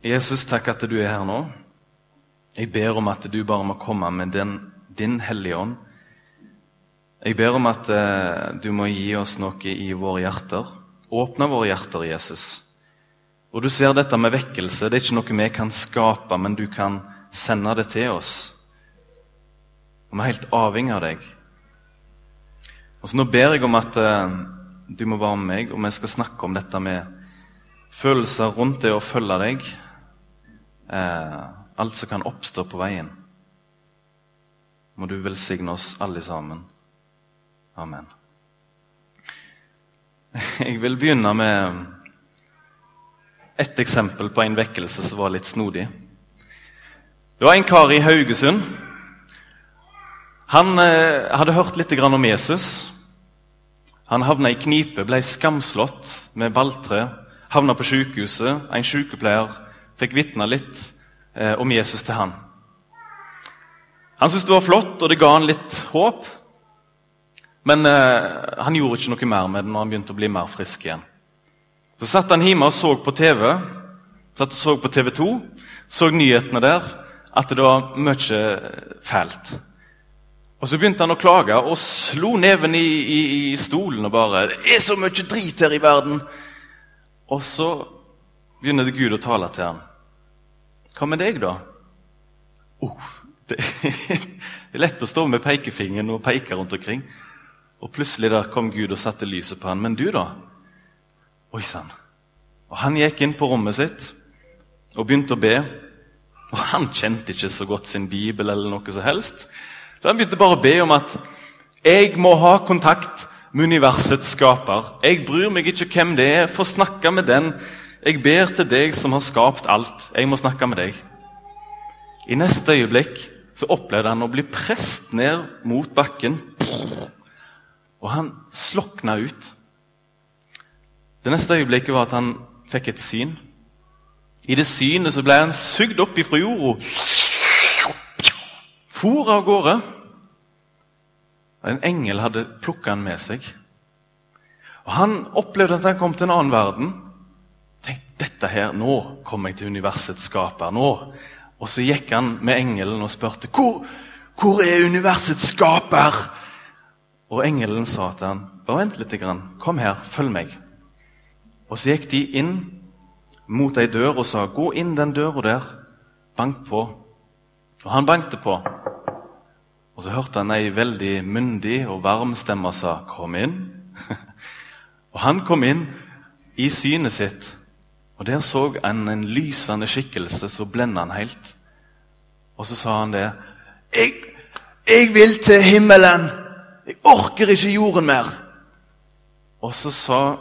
Jesus, takk at du er her nå. Jeg ber om at du bare må komme med den, din Hellige Ånd. Jeg ber om at eh, du må gi oss noe i våre hjerter. Åpne våre hjerter, Jesus. Og du ser dette med vekkelse. Det er ikke noe vi kan skape, men du kan sende det til oss. Og Vi er helt avhengig av deg. Og så Nå ber jeg om at eh, du må være med meg, og vi skal snakke om dette med følelser rundt det å følge deg eh, alt som kan oppstå på veien. Må du velsigne oss alle sammen. Amen. Jeg vil begynne med et eksempel på en vekkelse som var litt snodig. Det var en kar i Haugesund. Han eh, hadde hørt litt om Jesus. Han havna i knipe, ble skamslått med balltre, havna på sykehuset. En sykepleier fikk vitne litt eh, om Jesus til han. Han syntes det var flott, og det ga han litt håp. Men eh, han gjorde ikke noe mer med det når han begynte å bli mer frisk igjen. Så satt han hjemme og så på TV. Satt og så på TV 2. Så nyhetene der at det var mye fælt. Og Så begynte han å klage og slo neven i, i, i stolen og bare 'Det er så mye drit her i verden!' Og så begynner Gud å tale til ham. Hva med deg, da? Oh, det, er lett å stå med pekefingeren og peke rundt omkring. Og plutselig der kom Gud og satte lyset på han. Men du, da? Oi sann. Og Han gikk inn på rommet sitt og begynte å be. Og Han kjente ikke så godt sin bibel, eller noe som helst. Så han begynte bare å be om at jeg må ha kontakt med universets skaper. Jeg bryr meg ikke hvem det er. Få snakke med den jeg ber til deg som har skapt alt. Jeg må snakke med deg. I neste øyeblikk så opplevde han å bli prest ned mot bakken. Og han slokna ut. Det neste øyeblikket var at han fikk et syn. I det synet så ble han sugd opp ifra jorda. For av gårde. En engel hadde plukka han med seg. Og Han opplevde at han kom til en annen verden dette her, Nå kommer jeg til universets skaper. nå. Og så gikk han med engelen og spurte hvor, hvor er universets skaper. Og engelen sa til han, bare vent litt, kom her, følg meg. Og Så gikk de inn mot ei dør og sa, gå inn den døra der, bank på. Og han bankte på. Og Så hørte han ei veldig myndig og varm stemme sa, kom inn. og han kom inn i synet sitt. Og Der så han en lysende skikkelse som blenda han helt. Og så sa han det. Jeg, 'Jeg vil til himmelen! Jeg orker ikke jorden mer!' Og så sa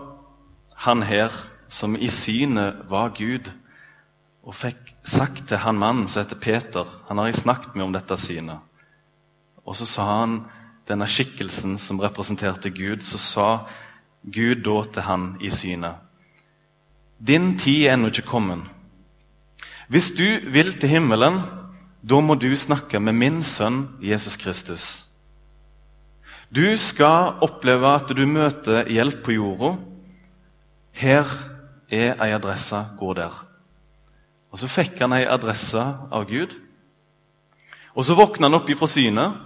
han her, som i synet var Gud, og fikk sagt til han mannen som heter Peter Han har jeg snakket med om dette synet. Og så sa han, denne skikkelsen som representerte Gud, så sa Gud da til han i synet din tid er ennå ikke kommet. Hvis du vil til himmelen, da må du snakke med min sønn Jesus Kristus. Du skal oppleve at du møter hjelp på jorda. Her er ei adresse. Gå der. Og Så fikk han ei adresse av Gud. Og Så våkna han opp ifra synet.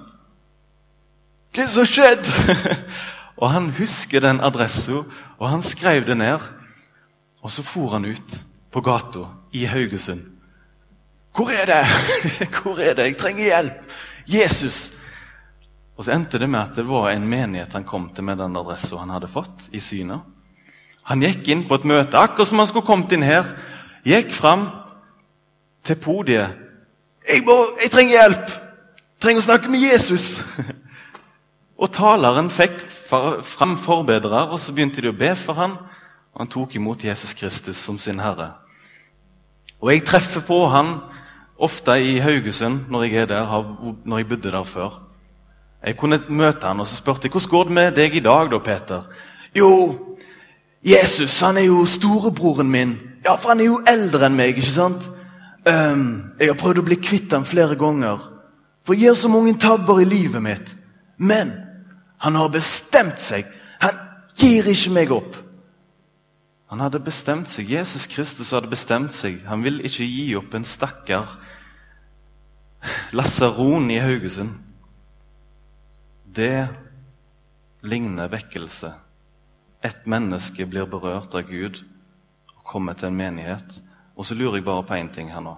Hva er det som skjedde? og Han husker den adressen, og han skrev det ned. Og så for han ut på gata i Haugesund. 'Hvor er det? Hvor er det? Jeg trenger hjelp!' 'Jesus!' Og så endte det med at det var en menighet han kom til med den adressen han hadde fått i synet. Han gikk inn på et møte, akkurat som han skulle kommet inn her. Gikk fram til podiet. 'Jeg, må, jeg trenger hjelp! Jeg trenger å snakke med Jesus!' Og taleren fikk fram forbedrer, og så begynte de å be for ham og han tok imot Jesus Kristus som sin herre. Og jeg treffer på han ofte i Haugesund når jeg er der, når jeg bodde der før. Jeg kunne møte han og så spurte jeg, hvordan går det med deg i dag, da, Peter? Jo, Jesus han er jo storebroren min. Ja, for han er jo eldre enn meg. ikke sant? Um, jeg har prøvd å bli kvitt ham flere ganger. For jeg gjør så mange tabber i livet mitt. Men han har bestemt seg. Han gir ikke meg opp. Han hadde bestemt seg. Jesus Kristus hadde bestemt seg. Han vil ikke gi opp en stakkar lasaron i Haugesund. Det ligner vekkelse. Et menneske blir berørt av Gud og kommer til en menighet. Og så lurer jeg bare på én ting her nå.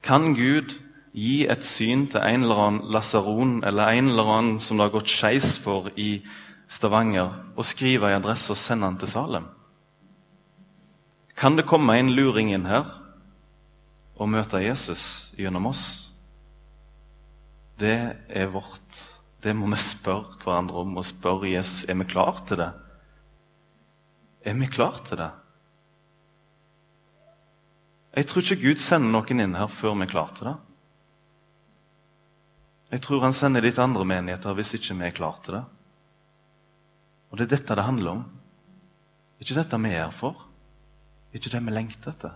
Kan Gud gi et syn til en eller annen lasaron eller en eller annen som det har gått skeis for i Stavanger, og skrive i adresse og sende han til Salem? Kan det komme en luring inn her og møte Jesus gjennom oss? Det er vårt. Det må vi spørre hverandre om og spørre Jesus er vi klar til det. Er vi klar til det? Jeg tror ikke Gud sender noen inn her før vi er klar til det. Jeg tror han sender litt andre menigheter hvis ikke vi er klar til det. Og det er dette det handler om. Det er Ikke dette vi er her for. Ikke det vi lengter etter.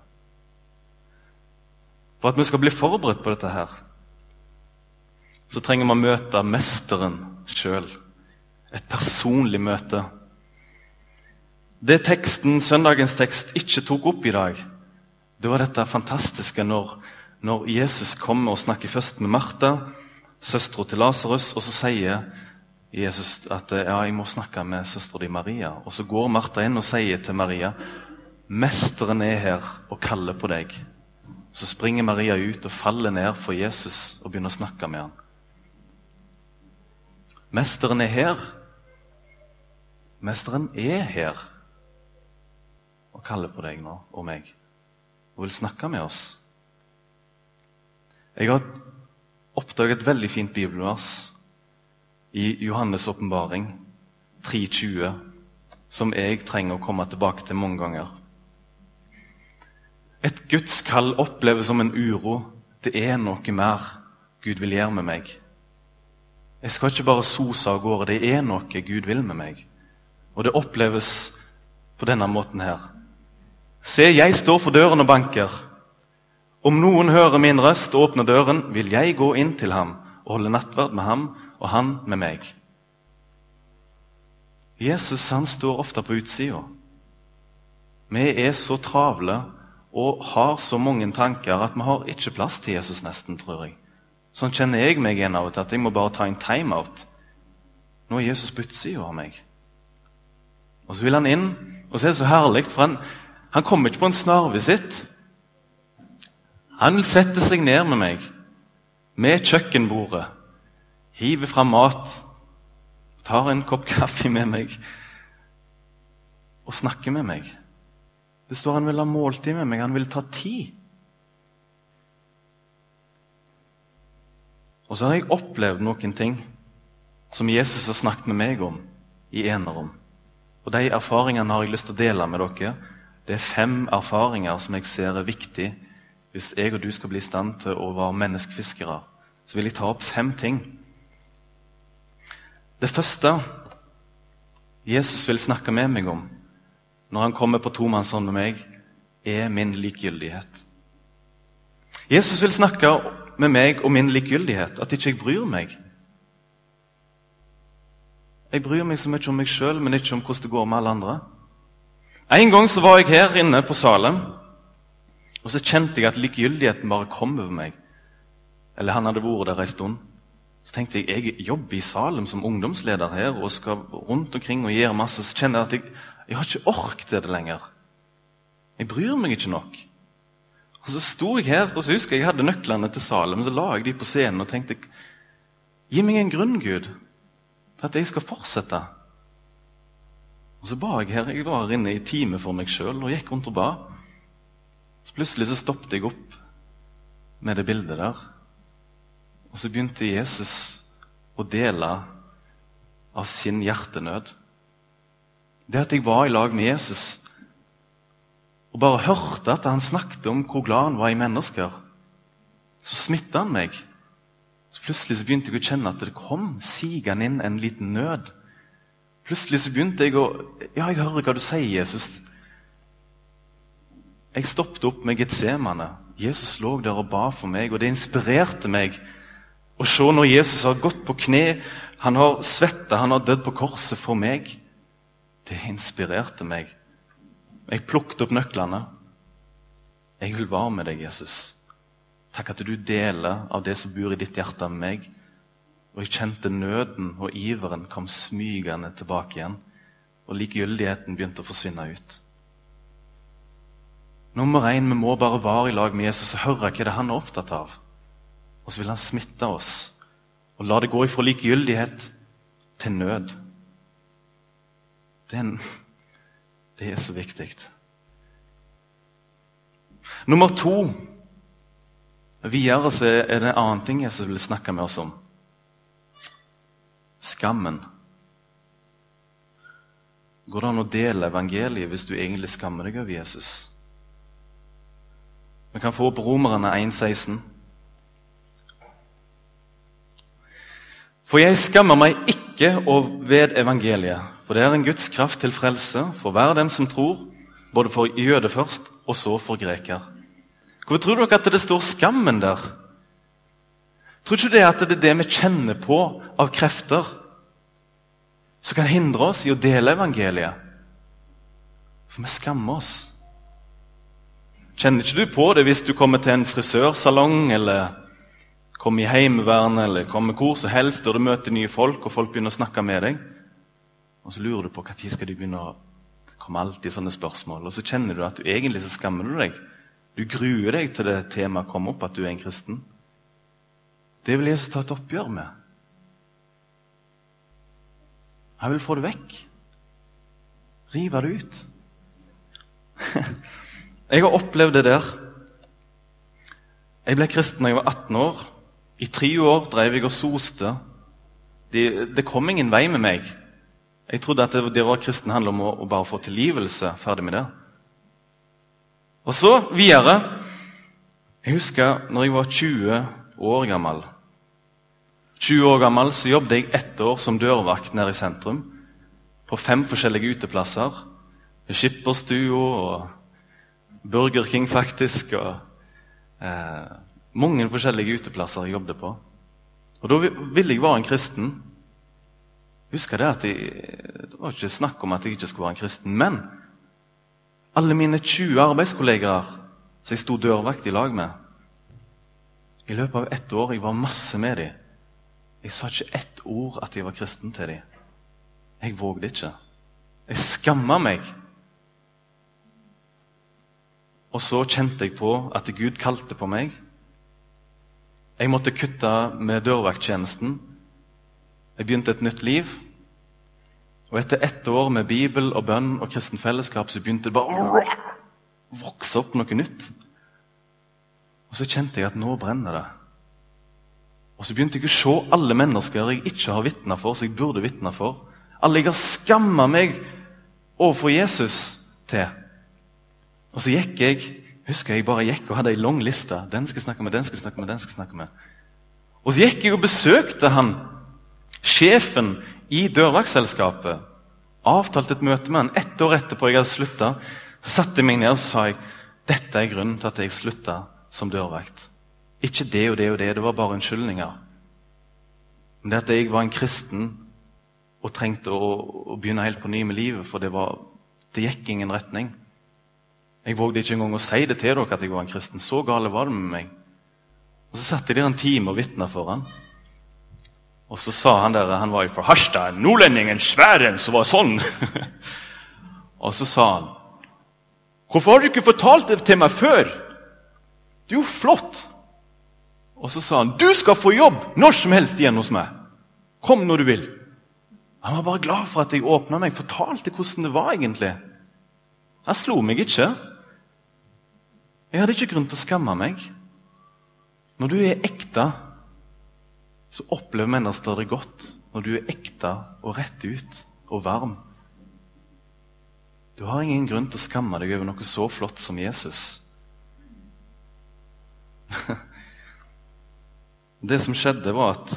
For at vi skal bli forberedt på dette her, så trenger vi å møte mesteren sjøl. Et personlig møte. Det teksten, søndagens tekst ikke tok opp i dag, det var dette fantastiske når, når Jesus kommer og snakker først med Martha, søstera til Lasarus, og så sier Jesus at ja, jeg må snakke med søstera di Maria. Og så går Martha inn og sier til Maria Mesteren er her og kaller på deg. Så springer Maria ut og faller ned for Jesus og begynner å snakke med ham. Mesteren er her. Mesteren er her og kaller på deg nå og meg og vil snakke med oss. Jeg har oppdaget et veldig fint bibelvers i Johannes' åpenbaring 3.20, som jeg trenger å komme tilbake til mange ganger. Et Guds kall oppleves som en uro. Det er noe mer Gud vil gjøre med meg. Jeg skal ikke bare sose av gårde. Det er noe Gud vil med meg. Og det oppleves på denne måten her. Se, jeg står for døren og banker. Om noen hører min røst og åpner døren, vil jeg gå inn til ham og holde nattverd med ham og han med meg. Jesus han står ofte på utsida. Vi er så travle og har så mange tanker at vi har ikke plass til Jesus, nesten, tror jeg. Sånn kjenner jeg meg igjen av og til, at jeg må bare ta en timeout. Nå er Jesus på utsida av meg. Og så vil han inn, og så er det så herlig, for han, han kommer ikke på en snarvisitt. Han vil sette seg ned med meg med kjøkkenbordet, hive fram mat, tar en kopp kaffe med meg og snakker med meg. Det står han vil ha måltid med meg, han vil ta tid. Og så har jeg opplevd noen ting som Jesus har snakket med meg om i enerom. Og De erfaringene har jeg lyst til å dele med dere. Det er fem erfaringer som jeg ser er viktig hvis jeg og du skal bli i stand til å være menneskefiskere. Så vil jeg ta opp fem ting. Det første Jesus vil snakke med meg om når han kommer på tomannshånd med meg, er min likegyldighet. Jesus vil snakke med meg om min likegyldighet, at ikke jeg bryr meg. Jeg bryr meg så mye om meg sjøl, men ikke om hvordan det går med alle andre. En gang så var jeg her inne på Salem, og så kjente jeg at likegyldigheten bare kom over meg. Eller han hadde vært der en stund. Så tenkte jeg jeg jobber i Salem som ungdomsleder her og skal rundt omkring og gjøre masse. Så kjenner jeg at jeg, jeg har ikke ork til det lenger. Jeg bryr meg ikke nok. Og Så sto jeg her, og så husker jeg jeg hadde nøklene til Salem. Så la jeg de på scenen og tenkte Gi meg en grunn, Gud, for at jeg skal fortsette. Og så ba jeg her. Jeg var inne i time for meg sjøl og gikk rundt og ba. Så plutselig så stoppet jeg opp med det bildet der. Og så begynte Jesus å dele av sin hjertenød. Det at jeg var i lag med Jesus og bare hørte at han snakket om hvor glad han var i mennesker, så smitta han meg. Så Plutselig så begynte jeg å kjenne at det kom sigende inn en liten nød Plutselig så begynte jeg å Ja, jeg hører hva du sier, Jesus. Jeg stoppet opp med Getsemane. Jesus lå der og ba for meg, og det inspirerte meg å se når Jesus har gått på kne, han har svetta, han har dødd på korset for meg. Det inspirerte meg Jeg plukket opp nøklene. Jeg vil være med deg, Jesus. Takk at du deler av det som bor i ditt hjerte med meg. Og jeg kjente nøden og iveren kom smygende tilbake igjen. Og likegyldigheten begynte å forsvinne ut. Nummer én, vi må bare være i lag med Jesus og høre hva det er han er opptatt av. Og så vil han smitte oss og la det gå ifra likegyldighet til nød. Er, det er så viktig. Nummer to Videre så er det en annen ting Jesus vil snakke med oss om. Skammen. Går det an å dele evangeliet hvis du egentlig skammer deg over Jesus? Vi kan få opp Romerne 1,16. For jeg skammer meg ikke ved evangeliet, for det er en Guds kraft til frelse for hver dem som tror, både for jøde først, og så for greker. Hvorfor tror dere at det står skammen der? Tror ikke det at det er det vi kjenner på av krefter som kan hindre oss i å dele evangeliet? For vi skammer oss. Kjenner ikke du på det hvis du kommer til en frisørsalong eller kommer i Heimevernet eller kommer hvor som helst og du møter nye folk, og folk begynner å snakke med deg? Og så lurer du på når skal de begynne å komme alltid sånne spørsmål. Og så kjenner du at du egentlig så skammer du deg. Du gruer deg til det temaet kommer opp, at du er en kristen. Det vil Jesus ta et oppgjør med. Han vil få det vekk. Rive det ut. Jeg har opplevd det der. Jeg ble kristen da jeg var 18 år. I tre år drev jeg og soste. Det, det, kom ingen vei med meg. Jeg trodde at det, det var kristen handel om å, å bare få tilgivelse. Ferdig med det. Og så videre. Jeg husker når jeg var 20 år gammel. 20 år gammel så jobbet jeg ett år som dørvakt nede i sentrum. På fem forskjellige uteplasser. Skipperstua og Burger King, faktisk. og eh, Mange forskjellige uteplasser jeg jobbet på. Og Da ville jeg være en kristen. Husker det at jeg, Det var ikke snakk om at jeg ikke skulle være en kristen. Men alle mine 20 arbeidskollegaer som jeg sto dørvakt i lag med I løpet av ett år jeg var masse med dem. Jeg sa ikke ett ord at jeg var kristen til dem. Jeg vågde ikke. Jeg skamma meg. Og så kjente jeg på at Gud kalte på meg. Jeg måtte kutte med dørvakttjenesten. Jeg begynte et nytt liv. Og etter ett år med Bibel og bønn og kristen fellesskap så begynte det bare å vokse opp noe nytt. Og så kjente jeg at nå brenner det. Og så begynte jeg å se alle mennesker jeg ikke har vitna for, som jeg burde vitne for. Alle jeg har skamma meg overfor Jesus til. Og så gikk jeg husker jeg bare gikk og hadde ei lang liste. Den skal jeg snakke med, den skal jeg snakke med, den skal jeg snakke med. Og så gikk jeg og besøkte han, sjefen i dørvaktselskapet avtalte et møte med han ett år etterpå jeg hadde slutta. satte jeg meg ned og sa jeg, dette er grunnen til at jeg slutta som dørvakt. Ikke det og det og det, det var bare unnskyldninger. Men det at jeg var en kristen og trengte å, å begynne helt på ny med livet, for det, var, det gikk ingen retning. Jeg vågde ikke engang å si det til dere at jeg var en kristen. Så gale var det med meg. Og Så satt jeg der en time og vitna for han. Og så sa han der, han var jo fra Harstad, nordlendingen Sværen, som var sånn. og så sa han Hvorfor har du ikke fortalt det til meg før? Det er jo flott. Og så sa han du skal få jobb når som helst igjen hos meg. Kom når du vil. Han var bare glad for at jeg åpna meg, fortalte hvordan det var egentlig. Han slo meg ikke. Jeg hadde ikke grunn til å skamme meg. Når du er ekte så opplever mennesker det godt når du er ekte og rett ut og varm. Du har ingen grunn til å skamme deg over noe så flott som Jesus. Det som skjedde, var at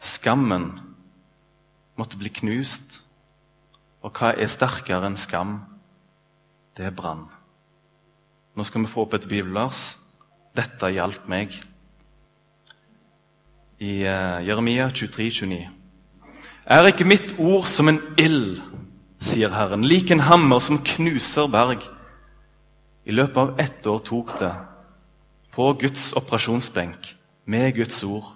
skammen måtte bli knust. Og hva er sterkere enn skam? Det er brann. Nå skal vi få opp et bibelvers. Dette hjalp meg i uh, Jeremia 23, 29. Er ikke mitt ord som en ild sier Herren, lik en hammer som knuser berg. I løpet av ett år tok det, på Guds operasjonsbenk, med Guds ord,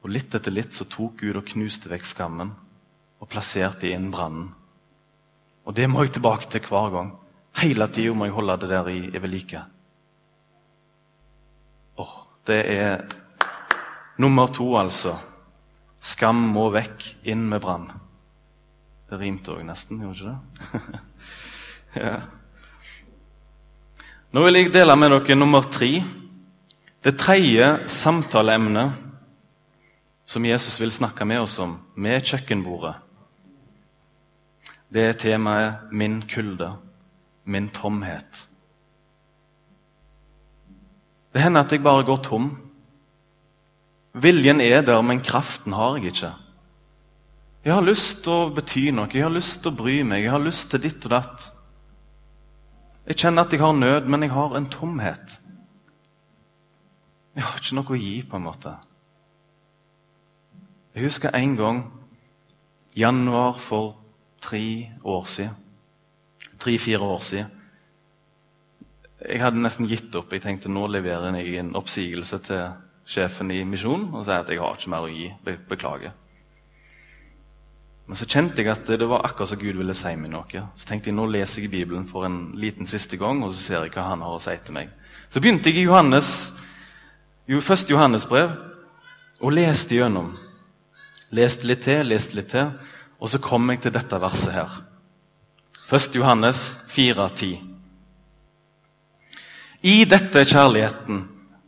og litt etter litt så tok Gud og knuste vekk skammen og plasserte inn brannen. Og det må jeg tilbake til hver gang. Hele tida må jeg holde det der i, i ved like. Oh, det er nummer to, altså. Skam må vekk, inn med brann. Det rimte òg nesten, gjorde ikke det? ja. Nå vil jeg dele med dere nummer tre. Det tredje samtaleemnet som Jesus vil snakke med oss om med kjøkkenbordet. Det er temaet 'min kulde', 'min tomhet'. Det hender at jeg bare går tom. Viljen er der, men kraften har jeg ikke. Jeg har lyst til å bety noe, jeg har lyst til å bry meg, jeg har lyst til ditt og datt. Jeg kjenner at jeg har nød, men jeg har en tomhet. Jeg har ikke noe å gi, på en måte. Jeg husker en gang, januar for tre år siden. Tre-fire år siden. Jeg hadde nesten gitt opp. Jeg tenkte nå leverer jeg en oppsigelse til sjefen i Misjonen og sier at jeg har ikke mer å gi. Beklager. Men så kjente jeg at det var akkurat som Gud ville si meg noe. Så tenkte jeg nå leser jeg Bibelen for en liten siste gang, og så ser jeg hva han har å si til meg. Så begynte jeg i Johannes, jo, første Johannesbrev og leste gjennom. Leste litt til, leste litt til, og så kom jeg til dette verset her. 1. Johannes 4,10. I dette er kjærligheten,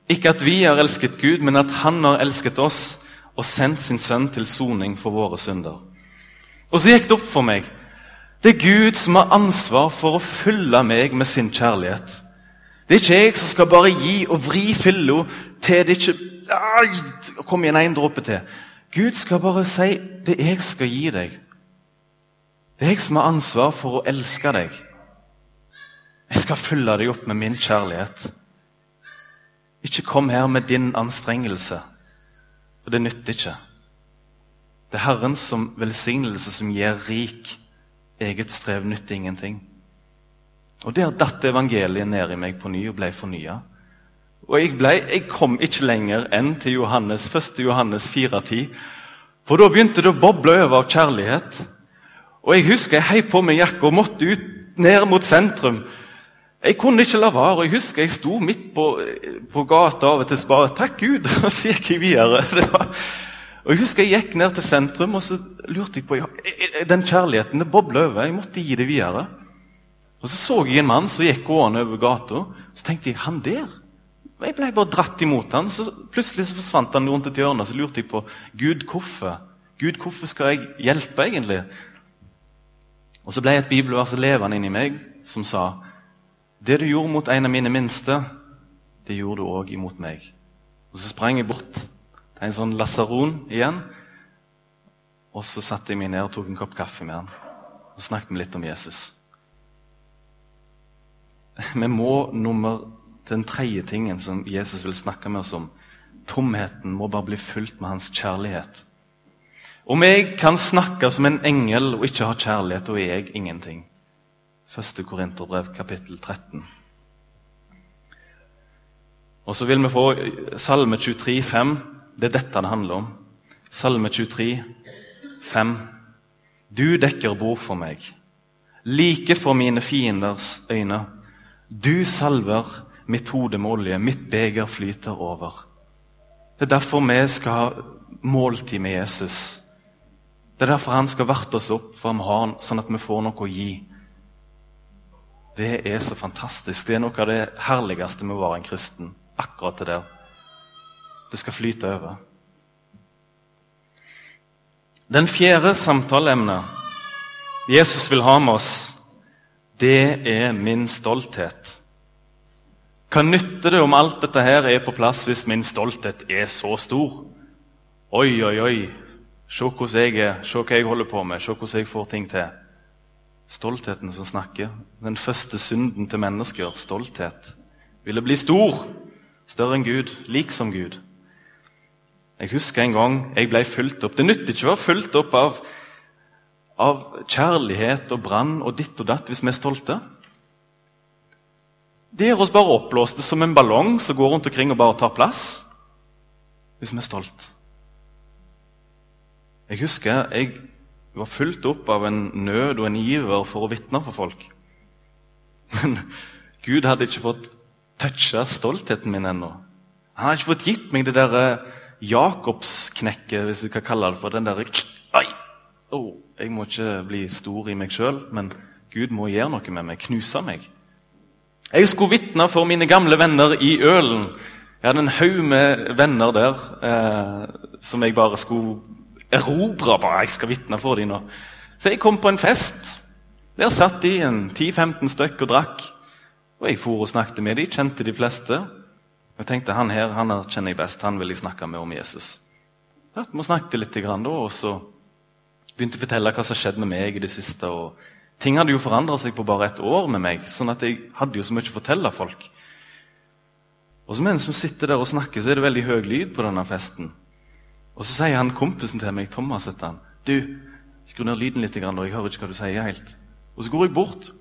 ikke at vi har elsket Gud, men at Han har elsket oss og sendt sin sønn til soning for våre synder. Og så gikk det opp for meg. Det er Gud som har ansvar for å fylle meg med sin kjærlighet. Det er ikke jeg som skal bare gi og vri fylla til det ikke Kom igjen, en dråpe til. Gud skal bare si det jeg skal gi deg. Det er jeg som har ansvar for å elske deg. Jeg skal fylle deg opp med min kjærlighet. Ikke kom her med din anstrengelse, for det nytter ikke. Det er Herrens som velsignelse som gir rik. Eget strev nytter ingenting. Og Der datt evangeliet ned i meg på ny og ble fornya. Og jeg, ble, jeg, kom ikke lenger enn til Johannes, 1. Johannes 4,10. For da begynte det å boble over av kjærlighet. Og jeg husker jeg heiv på meg jakka og måtte ut ned mot sentrum. Jeg kunne ikke la være. og Jeg husker jeg sto midt på, på gata av og til bare 'Takk Gud!' Og så gikk jeg videre. Var, og Jeg husker jeg gikk ned til sentrum og så lurte jeg på ja, den kjærligheten. Det bobla over. Jeg måtte gi det videre. Og Så så jeg en mann som gikk gående over gata. Så tenkte jeg 'Han der?' Jeg ble bare dratt imot han, så Plutselig så forsvant han rundt et hjørne. Så lurte jeg på Gud, hvorfor Gud, hvorfor skal jeg hjelpe, egentlig? Og Så ble et bibelvers levende inni meg som sa det du gjorde mot en av mine minste, det gjorde du òg imot meg. Og Så sprang jeg bort til en sånn lasaron igjen. Og så satte jeg meg ned og tok en kopp kaffe med han. Og snakket vi litt om Jesus. Vi må nummer den tredje tingen som Jesus vil snakke med oss om. Tomheten må bare bli fulgt med hans kjærlighet. Om jeg kan snakke som en engel og ikke ha kjærlighet, da er jeg ingenting. 1. Korinterbrev, kapittel 13. Og så vil vi få Salme 23, 5. Det er dette det handler om. Salme 23, 5. Du dekker bord for meg, like for mine fienders øyne. Du salver mitt hode med olje, mitt beger flyter over. Det er derfor vi skal ha måltid med Jesus. Det er derfor han skal varte oss opp, for han sånn at vi får noe å gi. Det er så fantastisk. Det er noe av det herligste med å være en kristen. Akkurat det der. Det skal flyte over. Den fjerde samtaleemnet Jesus vil ha med oss, det er min stolthet. Hva nytter det om alt dette her er på plass hvis min stolthet er så stor? Oi, oi, oi. Se hvordan jeg er, se hva jeg holder på med, se hvordan jeg får ting til. Stoltheten som snakker. Den første synden til mennesker, stolthet. Ville bli stor, større enn Gud, lik som Gud. Jeg husker en gang jeg ble fulgt opp. Det nytter ikke å være fulgt opp av, av kjærlighet og brann og ditt og datt hvis vi er stolte. Det gjør oss bare oppblåste som en ballong som går rundt omkring og bare tar plass. Hvis vi er stolt. Jeg husker jeg var fulgt opp av en nød og en iver for å vitne for folk. Men Gud hadde ikke fått toucha stoltheten min ennå. Han hadde ikke fått gitt meg det der eh, Jakobsknekket, hvis du kan kalle det for den derre Oi! Oh, jeg må ikke bli stor i meg sjøl, men Gud må gjøre noe med meg, knuse meg. Jeg skulle vitne for mine gamle venner i Ølen. Jeg hadde en haug med venner der eh, som jeg bare skulle erobre. bare, Jeg skal vitne for dem nå. Så jeg kom på en fest. Der satt de en 10-15 stykk og drakk. Og jeg for og snakket med dem, kjente de fleste. Jeg tenkte han her han her kjenner jeg best, han vil jeg snakke med om Jesus. Så vi snakket litt, og så begynte jeg å fortelle hva som skjedde med meg i det siste. og Ting hadde jo forandra seg på bare et år med meg, sånn at jeg hadde jo så mye å fortelle folk. Og så Mens vi sitter der og snakker, så er det veldig høy lyd på denne festen. Og Så sier han kompisen til meg, Thomas, etter han, du, skru ned lyden litt, og jeg hører ikke hva du sier helt. Og Så går jeg bort,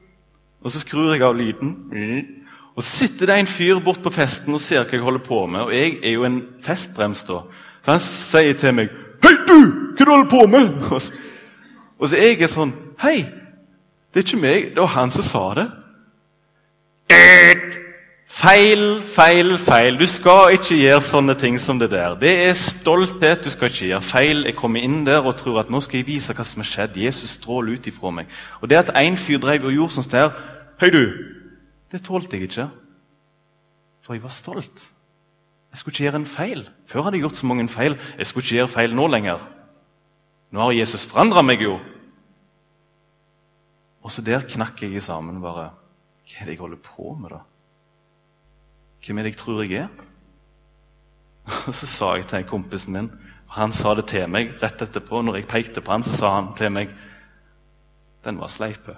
og så skrur jeg av lyden. Og Så sitter det en fyr bort på festen og ser hva jeg holder på med. Og jeg er jo en festbrems, da. Så han sier til meg 'Hei, du! Hva du holder på med?' Og så, og så jeg er sånn 'Hei, det er ikke meg. Det var han som sa det.' Feil, feil, feil. Du skal ikke gjøre sånne ting som det der. Det er stolthet. Du skal ikke gjøre feil. Jeg kommer inn der og tror at nå skal jeg vise hva som har skjedd. Jesus stråler ut ifra meg. Og det at en fyr drev og gjorde sånn der Hei, du! Det tålte jeg ikke. For jeg var stolt. Jeg skulle ikke gjøre en feil. Før hadde jeg gjort så mange feil. Jeg skulle ikke gjøre feil nå lenger. Nå har Jesus forandra meg jo. Og så der knakk jeg sammen bare. Hva er det jeg holder på med, da? Hvem er det jeg tror jeg er? Og så sa jeg til kompisen min og Han sa det til meg rett etterpå. Når jeg pekte på han, så sa han til meg Den var sleipe.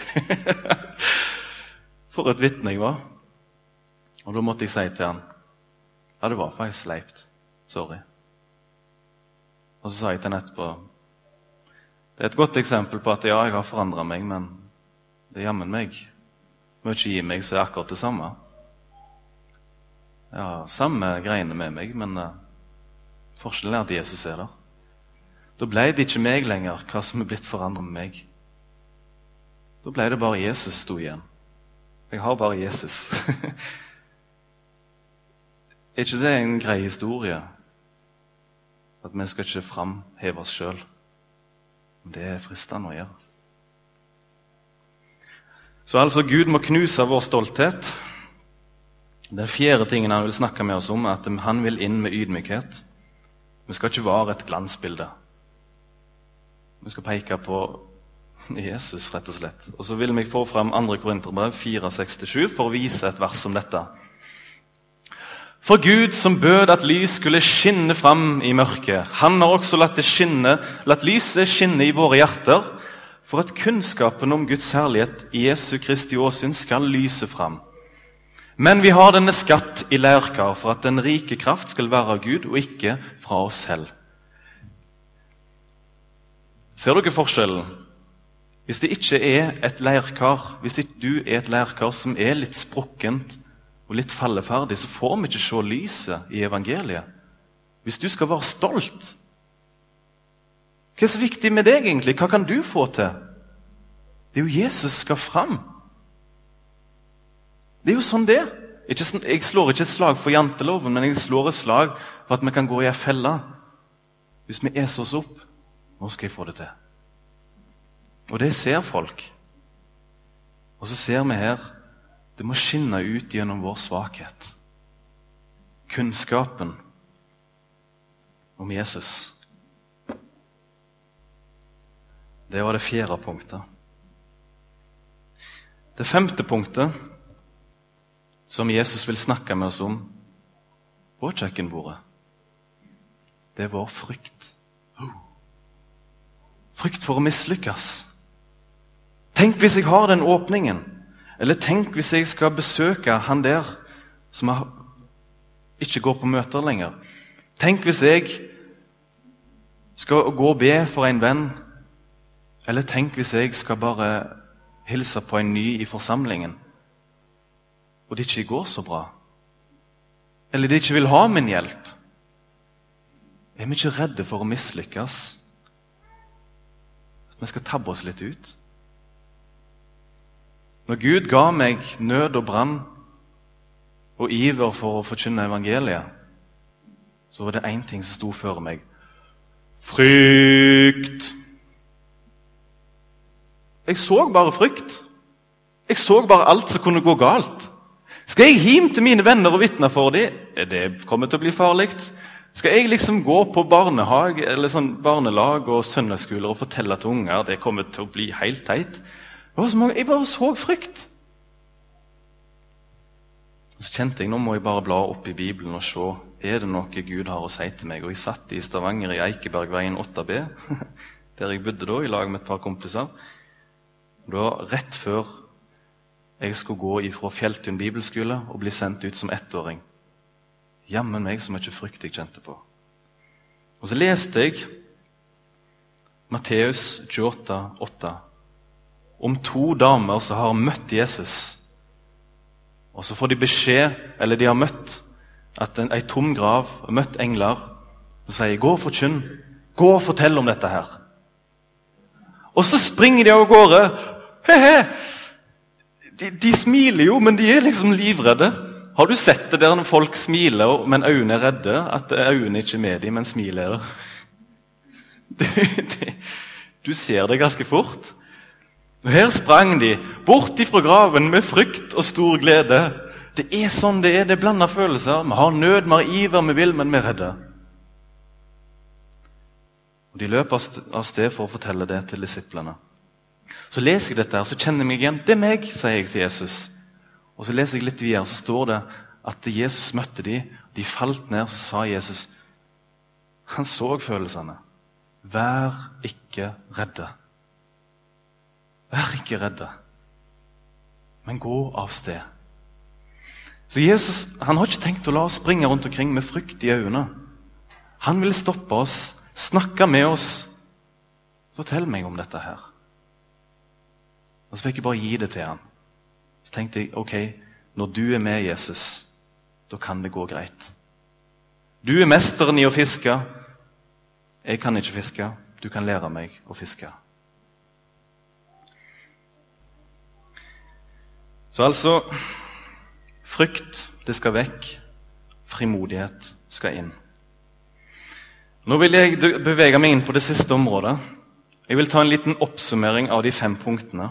For et vitne jeg var. Og da måtte jeg si til han Ja, det var faktisk sleipt. Sorry. Og så sa jeg til han etterpå Det er et godt eksempel på at ja, jeg har forandra meg, men det er jammen meg mye gi meg er akkurat det samme. Har samme greiene med meg, men uh, forskjellen er at Jesus er der. Da ble det ikke meg lenger, hva som er blitt forandret med meg. Da ble det bare Jesus sto igjen. Jeg har bare Jesus. er ikke det en grei historie? At vi skal ikke framheve oss sjøl. Det er fristende å gjøre. Så altså, Gud må knuse vår stolthet. Den fjerde tingen han vil snakke med oss om, er at han vil inn med ydmykhet. Vi skal ikke være et glansbilde. Vi skal peke på Jesus, rett og slett. Og så vil vi få fram 2. Korinterbrev 4,67 for å vise et vers som dette. For Gud som bød at lys skulle skinne fram i mørket, han har også latt, skinne, latt lyset skinne i våre hjerter, for at kunnskapen om Guds herlighet i Jesu Kristi åsyn skal lyse fram. Men vi har denne skatt i leirkar for at den rike kraft skal være av Gud og ikke fra oss selv. Ser dere forskjellen? Hvis det ikke er et leirkar, hvis ikke du er et leirkar som er litt sprukkent og litt falleferdig, så får vi ikke se lyset i evangeliet. Hvis du skal være stolt Hva er så viktig med deg, egentlig? Hva kan du få til? Det er jo Jesus skal fram. Det er jo sånn det er. Jeg slår ikke et slag for janteloven, men jeg slår et slag for at vi kan gå i ei felle hvis vi eser oss opp. Nå skal jeg få det til. Og det ser folk. Og så ser vi her det må skinne ut gjennom vår svakhet. Kunnskapen om Jesus. Det var det fjerde punktet. Det femte punktet som Jesus vil snakke med oss om på kjøkkenbordet, det er vår frykt. Frykt for å mislykkes. Tenk hvis jeg har den åpningen. Eller tenk hvis jeg skal besøke han der som ikke går på møter lenger. Tenk hvis jeg skal gå og be for en venn Eller tenk hvis jeg skal bare hilse på en ny i forsamlingen, og det ikke går så bra. Eller de ikke vil ha min hjelp. Er vi ikke redde for å mislykkes? At vi skal tabbe oss litt ut? Når Gud ga meg nød og brann og iver for å forkynne evangeliet, så var det én ting som sto før meg. Frykt! Jeg så bare frykt. Jeg så bare alt som kunne gå galt. Skal jeg hjem til mine venner og vitne for dem? Det kommer til å bli farlig. Skal jeg liksom gå på barnehage, eller sånn barnelag og søndagsskoler og fortelle til unger det kommer til å bli helt teit? Jeg bare så frykt. Så kjente jeg nå må jeg bare bla opp i Bibelen og se er det noe Gud har å si til meg. Og Jeg satt i Stavanger i Eikebergveien 8B, der jeg bodde da, i lag med et par kompiser. Det var rett før jeg skulle gå ifra Fjelltun bibelskole og bli sendt ut som ettåring. Jammen meg så mye frykt jeg kjente på. Og så leste jeg Matteus 28, 8, om to damer som har møtt Jesus. Og så får de beskjed, eller de har møtt at en, ei tom grav og møtt engler som sier 'Gå og forkynn. Gå og fortell om dette her.' Og så springer de av gårde. He-he! De, de, smiler jo, men de er liksom livredde. Har du sett det der når folk smiler, men øynene er redde? At øynene ikke er med dem, men smilet er? Du ser det ganske fort. Og Her sprang de bort ifra graven med frykt og stor glede. Det er sånn det er. Det er blanda følelser. Vi har nød, vi har iver, vi vil, men vi er redde. Og De løper av sted for å fortelle det til disiplene. Så leser jeg dette, her, så kjenner jeg meg igjen. 'Det er meg', sier jeg til Jesus. Og Så leser jeg litt videre, så står det at Jesus møtte de, de falt ned, så sa Jesus Han så følelsene. 'Vær ikke redde'. Vær ikke redde, men gå av sted. Så Jesus han har ikke tenkt å la oss springe rundt omkring med frykt i øynene. Han vil stoppe oss, snakke med oss. Fortell meg om dette her. Og Så fikk jeg bare gi det til han. Så tenkte jeg ok, når du er med Jesus, da kan det gå greit. Du er mesteren i å fiske. Jeg kan ikke fiske. Du kan lære meg å fiske. Så altså Frykt, det skal vekk. Frimodighet skal inn. Nå vil jeg bevege meg inn på det siste området. Jeg vil ta en liten oppsummering av de fem punktene.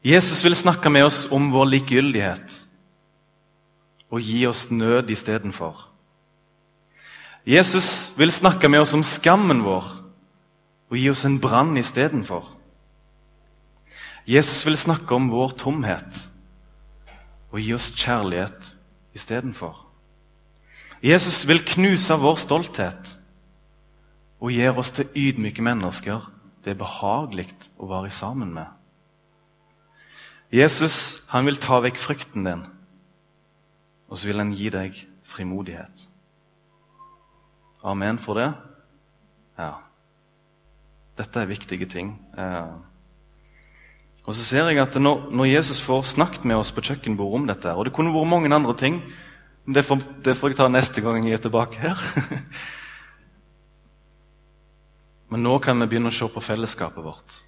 Jesus vil snakke med oss om vår likegyldighet og gi oss nød istedenfor. Jesus vil snakke med oss om skammen vår og gi oss en brann istedenfor. Jesus vil snakke om vår tomhet og gi oss kjærlighet istedenfor. Jesus vil knuse vår stolthet og gjøre oss til ydmyke mennesker det er behagelig å være sammen med. Jesus han vil ta vekk frykten din, og så vil han gi deg frimodighet. Amen for det? Ja. Dette er viktige ting. Eh, og så ser jeg at når, Jesus får snakket med oss på kjøkkenbordet om dette Og det kunne vært mange andre ting, men det får, det får jeg ta neste gang jeg er tilbake her. men nå kan vi begynne å se på fellesskapet vårt.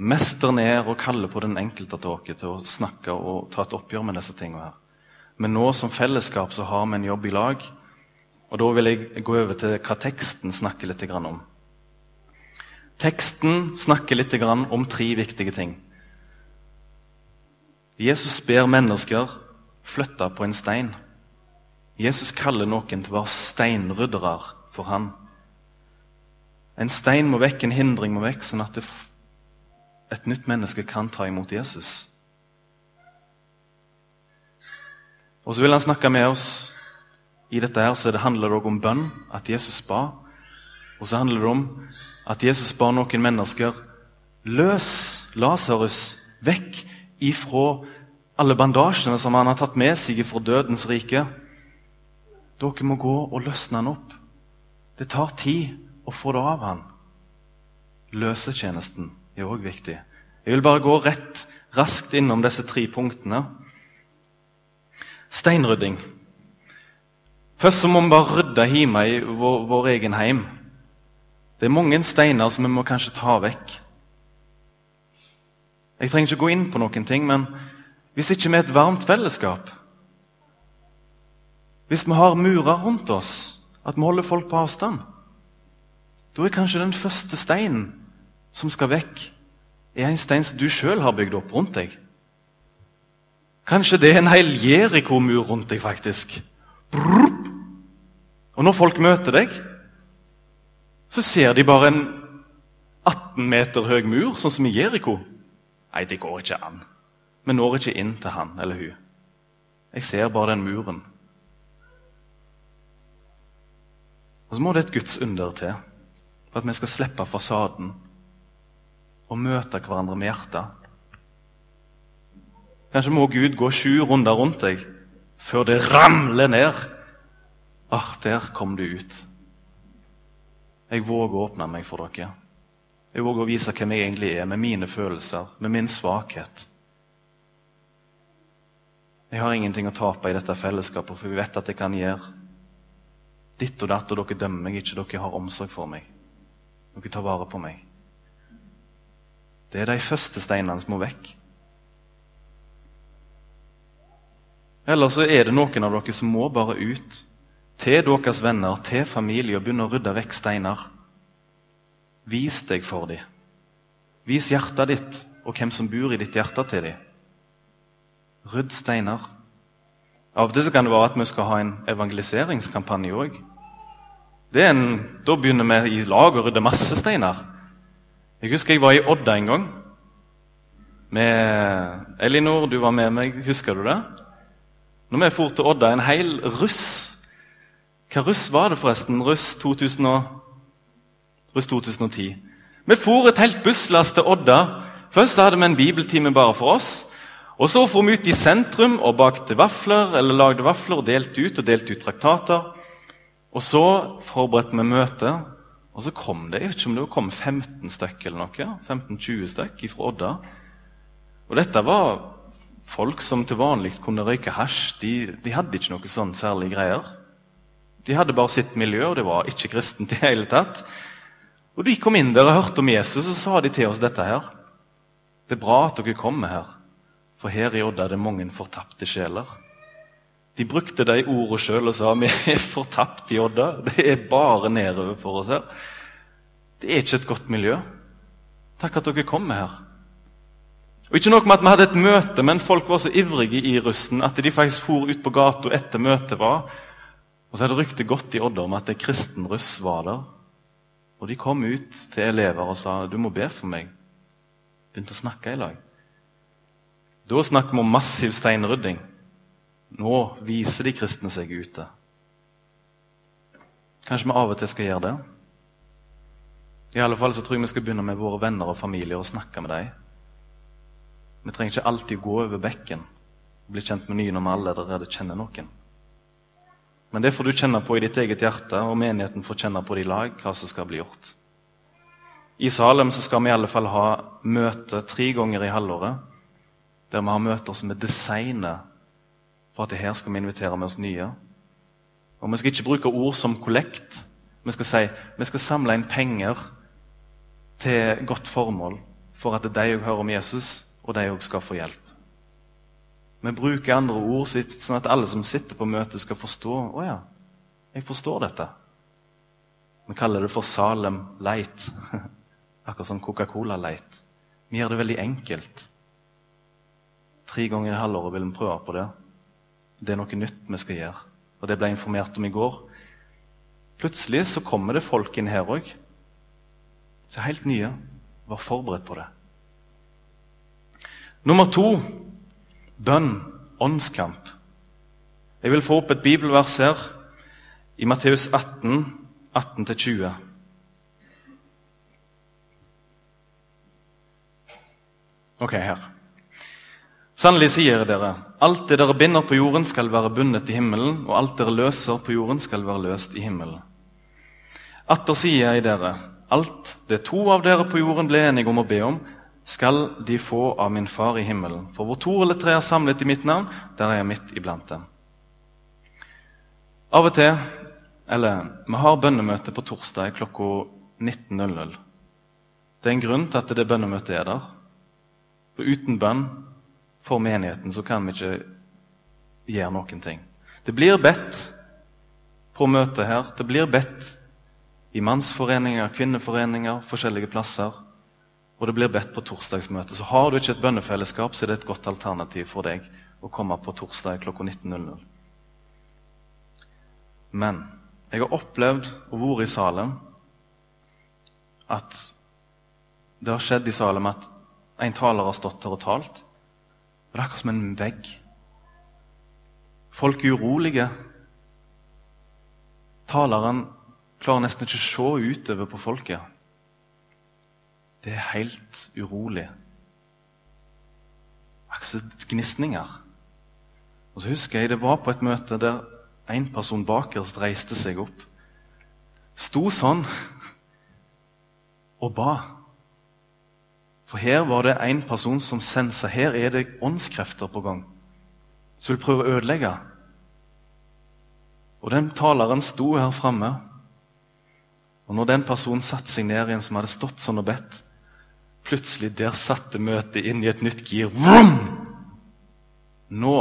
Mesteren er å kalle på den enkelte av til å snakke og ta et oppgjør med disse tingene. her. Men nå som fellesskap så har vi en jobb i lag. Og da vil jeg gå over til hva teksten snakker litt om. Teksten snakker litt om tre viktige ting. Jesus ber mennesker flytte på en stein. Jesus kaller noen til å være steinryddere for han. En stein må vekk, en hindring må vekk, sånn at et nytt menneske kan ta imot Jesus. Og så vil han snakke med oss i dette her, så det handler det om bønn, at Jesus ba. Og så handler det om at Jesus ba noen mennesker løs Lasarus vekk ifra alle bandasjene som han har tatt med seg fra dødens rike. Dere må gå og løsne han opp. Det tar tid å få det av han. Løsetjenesten er òg viktig. Jeg vil bare gå rett, raskt innom disse tre punktene. Steinrydding. Først så må vi bare rydde hjemme i vår, vår egen heim. Det er mange steiner som vi må kanskje ta vekk. Jeg trenger ikke gå inn på noen ting, men hvis ikke vi er et varmt fellesskap Hvis vi har murer rundt oss, at vi holder folk på avstand Da er kanskje den første steinen som skal vekk, er en stein som du sjøl har bygd opp rundt deg. Kanskje det er en hel Jeriko-mur rundt deg, faktisk. Og når folk møter deg, så ser de bare en 18 meter høy mur, sånn som i Jeriko. Nei, det går ikke an. Vi når ikke inn til han eller hun. Jeg ser bare den muren. Og så må det et Guds under til for at vi skal slippe fasaden og møte hverandre med hjertet. Kanskje må Gud gå sju runder rundt deg før det ramler ned. Ah, der kom du ut. Jeg våger å åpne meg for dere. Jeg våger å vise hvem jeg egentlig er, med mine følelser, med min svakhet. Jeg har ingenting å tape i dette fellesskapet, for vi vet at jeg kan gjøre ditt og datt, og dere dømmer meg ikke. Dere har omsorg for meg. Dere tar vare på meg. Det er de første steinene som må vekk. Eller så er det noen av dere som må bare ut til deres venner, til familie, og begynne å rydde vekk steiner. Vis deg for dem. Vis hjertet ditt og hvem som bor i ditt hjerte, til dem. Rydd steiner. Av og til kan det være at vi skal ha en evangeliseringskampanje òg. Da begynner vi i lag å rydde masse steiner. Jeg husker jeg var i Odda en gang. Med Elinor, du var med meg. Husker du det? Når vi for til Odda, en hel russ Hva russ var det, forresten? Russ, 2000 russ 2010. Vi for et helt busslass til Odda. Først hadde vi en bibeltime bare for oss. Og Så for vi ut i sentrum og bakte vafler eller lagde vafler og delte ut og delte ut traktater. Og så forberedte vi møte, og så kom det jeg vet ikke om det kom 15 stykk eller noe, 15-20 stykk fra Odda. Og dette var folk som til vanlig kunne røyke hasj. De, de hadde ikke noe sånn særlig greier. De hadde bare sitt miljø, og det var ikke kristent i hele tatt. Og De kom inn der og hørte om Jesus, og så sa de til oss dette her. Det er bra at dere kommer her. For her i Odda er det mange fortapte sjeler. De brukte de ordene sjøl og sa vi er fortapt i Odda. Det er bare nedover for oss her. Det er ikke et godt miljø. Takk at dere kommer her. Og Ikke nok med at vi hadde et møte, men folk var så ivrige i russen at de faktisk for ut på gata etter møtet var. Og så hadde ryktet gått i Odda om at en kristen russ var der. Og de kom ut til elever og sa du må be for meg. Begynte å snakke i lag. Da snakker vi om massiv steinrydding. Nå viser de kristne seg ute. Kanskje vi av og til skal gjøre det? I alle fall så tror jeg vi skal begynne med våre venner og familier og snakke med dem. Vi trenger ikke alltid gå over bekken og bli kjent med nye når vi allerede kjenner noen. Men det får du kjenne på i ditt eget hjerte, og menigheten får kjenne på det i lag hva som skal bli gjort. I Salem så skal vi i alle fall ha møte tre ganger i halvåret der vi har møter som er designet for at det her skal vi invitere med oss nye. Og Vi skal ikke bruke ord som kollekt. Vi skal si vi skal samle inn penger til godt formål for at de òg hører om Jesus, og de òg skal få hjelp. Vi bruker andre ord sånn at alle som sitter på møtet, skal forstå. Å ja, jeg forstår dette. Vi kaller det for Salem Light. Akkurat som Coca-Cola Light. Vi gjør det veldig enkelt. Tre ganger i halvåret vil vi prøve på det. Det er noe nytt vi skal gjøre. Og det ble jeg informert om i går. Plutselig så kommer det folk inn her òg. Så helt nye. Var forberedt på det. Nummer to bønn, åndskamp. Jeg vil få opp et bibelvers her i Matteus 18, 18-20. Ok, her. Sannelig sier dere, alt det dere binder på jorden, skal være bundet i himmelen, og alt dere løser på jorden, skal være løst i himmelen. Atter sier jeg dere, Alt det to av dere på jorden ble enige om å be om, skal de få av min far i himmelen. For hvor to eller tre er samlet i mitt navn, der er jeg midt iblant dem. Av og til, eller vi har bønnemøte på torsdag klokka 19.00. Det er en grunn til at det bønnemøtet er der. For uten bønn for menigheten så kan vi ikke gjøre noen ting. Det blir bedt på møtet her. Det blir bedt i mannsforeninger, kvinneforeninger, forskjellige plasser. Og det blir bedt på torsdagsmøte. Så har du ikke et bønnefellesskap, så er det et godt alternativ for deg å komme på torsdag klokka 19.00. Men jeg har opplevd og vært i Salem at det har skjedd i Salem at en taler har stått her og talt. Og det er akkurat som en vegg. Folk er urolige. Taleren klarer nesten ikke å se utover på folket. Det er helt urolig. Akkurat gnisninger. Og så husker jeg det var på et møte der en person bakerst reiste seg opp. Sto sånn og ba. For her var det en person som sensa her er det åndskrefter på gang. Som vil prøve å ødelegge. Og den taleren sto her framme. Og når den personen satte seg ned igjen, som hadde stått sånn og bedt Plutselig der satte møtet inn i et nytt gir. Vroom! Nå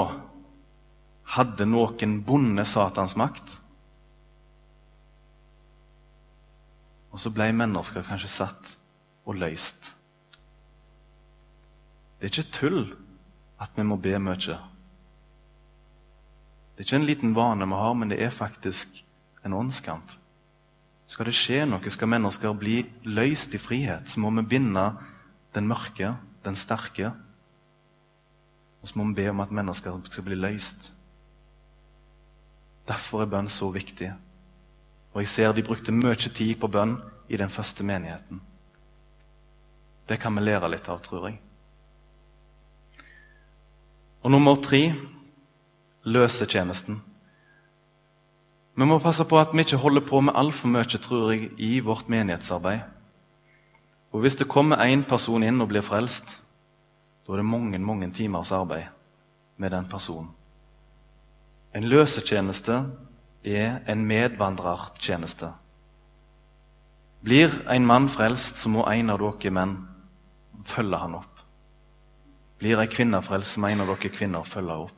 hadde noen bonde Satans makt. Og så ble mennesker kanskje satt og løst. Det er ikke tull at vi må be mye. Det er ikke en liten vane vi har, men det er faktisk en åndskamp. Skal det skje noe, skal mennesker bli løst i frihet, så må vi binde den mørke, den sterke. Og så må vi be om at mennesker skal bli løst. Derfor er bønn så viktig. Og jeg ser de brukte mye tid på bønn i den første menigheten. Det kan vi lære litt av, tror jeg. Og nummer tre løsetjenesten. Vi må passe på at vi ikke holder på med altfor mye tror jeg, i vårt menighetsarbeid. Og Hvis det kommer én person inn og blir frelst, da er det mange mange timers arbeid med den personen. En løsetjeneste er en medvandrertjeneste. Blir en mann frelst, så må en av dere menn følge han opp. Blir ei kvinne frelst, må en av dere kvinner følge opp.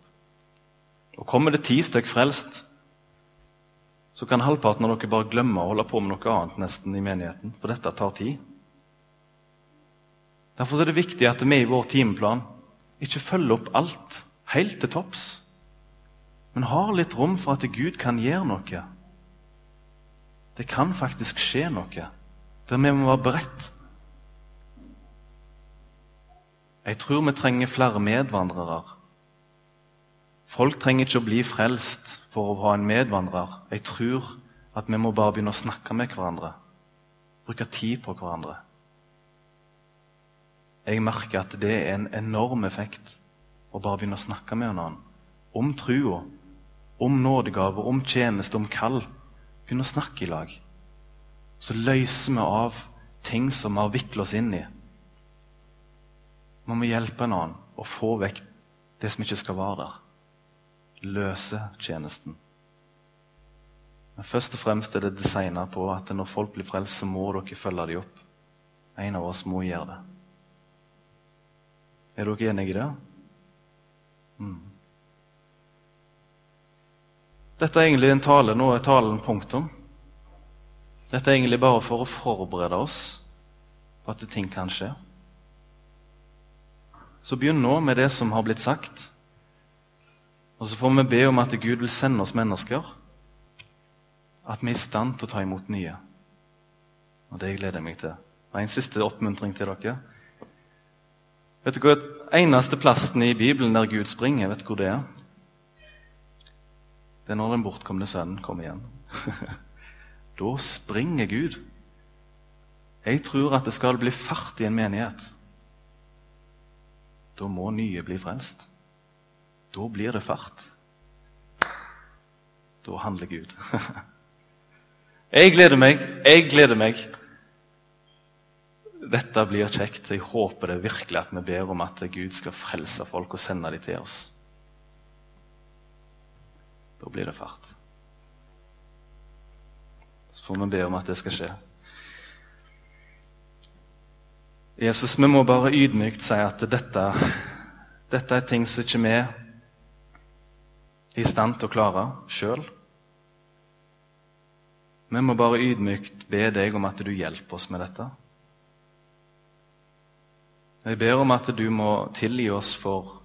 Og Kommer det ti stykk frelst, så kan halvparten av dere bare glemme å holde på med noe annet nesten i menigheten, for dette tar tid. Derfor er det viktig at vi i vår timeplan ikke følger opp alt helt til topps, men har litt rom for at Gud kan gjøre noe. Det kan faktisk skje noe der vi må være beredt. Jeg tror vi trenger flere medvandrere. Folk trenger ikke å bli frelst for å ha en medvandrer. Jeg tror at vi må bare begynne å snakke med hverandre. Bruke tid på hverandre. Jeg merker at det er en enorm effekt å bare begynne å snakke med hverandre. Om trua, om nådegaver, om tjeneste, om kall. Begynne å snakke i lag. Så løser vi av ting som vi har viklet oss inn i må hjelpe en annen å få vekk det som ikke skal være der. Løse tjenesten. Men først og fremst er det designa på at når folk blir frelst, så må dere følge dem opp. En av oss må gjøre det. Er dere enige i det? Mm. Dette er egentlig en tale. Nå er talen punktum. Dette er egentlig bare for å forberede oss på at ting kan skje. Så begynn nå med det som har blitt sagt. Og så får vi be om at Gud vil sende oss mennesker. At vi er i stand til å ta imot nye. Og det gleder jeg meg til. Og En siste oppmuntring til dere. Vet du hva eneste plassen i Bibelen der Gud springer, vet du hvor det er? Det er når den bortkomne sønnen kommer igjen. da springer Gud. Jeg tror at det skal bli fart i en menighet. Da må nye bli frelst. Da blir det fart. Da handler Gud. jeg gleder meg, jeg gleder meg dette blir kjekt. Jeg håper det virkelig at vi ber om at Gud skal frelse folk og sende dem til oss. Da blir det fart. Så får vi be om at det skal skje. Jesus, vi må bare ydmykt si at dette, dette er ting som ikke vi er i stand til å klare sjøl. Vi må bare ydmykt be deg om at du hjelper oss med dette. Jeg ber om at du må tilgi oss for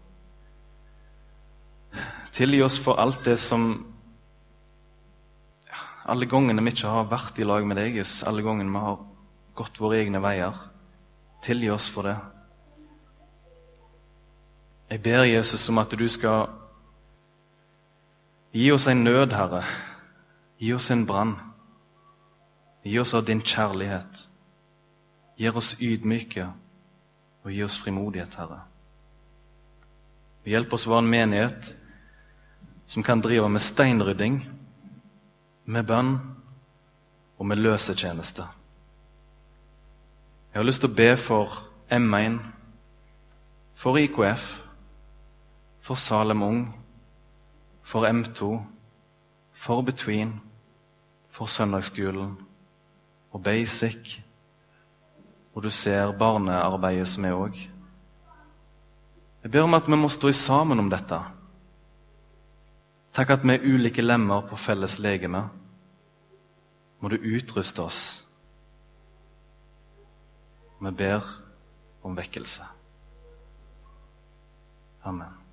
Tilgi oss for alt det som Alle gangene vi ikke har vært i lag med deg, Jesus, alle gangene vi har gått våre egne veier. Tilgi oss for det. Jeg ber Jesus om at du skal gi oss en nød, Herre. Gi oss en brann. Gi oss av din kjærlighet. Gjør oss ydmyke og gi oss frimodighet, Herre. Hjelp oss å være en menighet som kan drive med steinrydding, med bønn og med løsetjeneste. Jeg har lyst til å be for M1, for IKF, for Salem Ung, for M2, for Between, for søndagsskolen og basic. Og du ser barnearbeidet som er òg. Jeg ber om at vi må stå sammen om dette. Takk at vi er ulike lemmer på felles legeme. Må du utruste oss. Vi ber om vekkelse. Amen.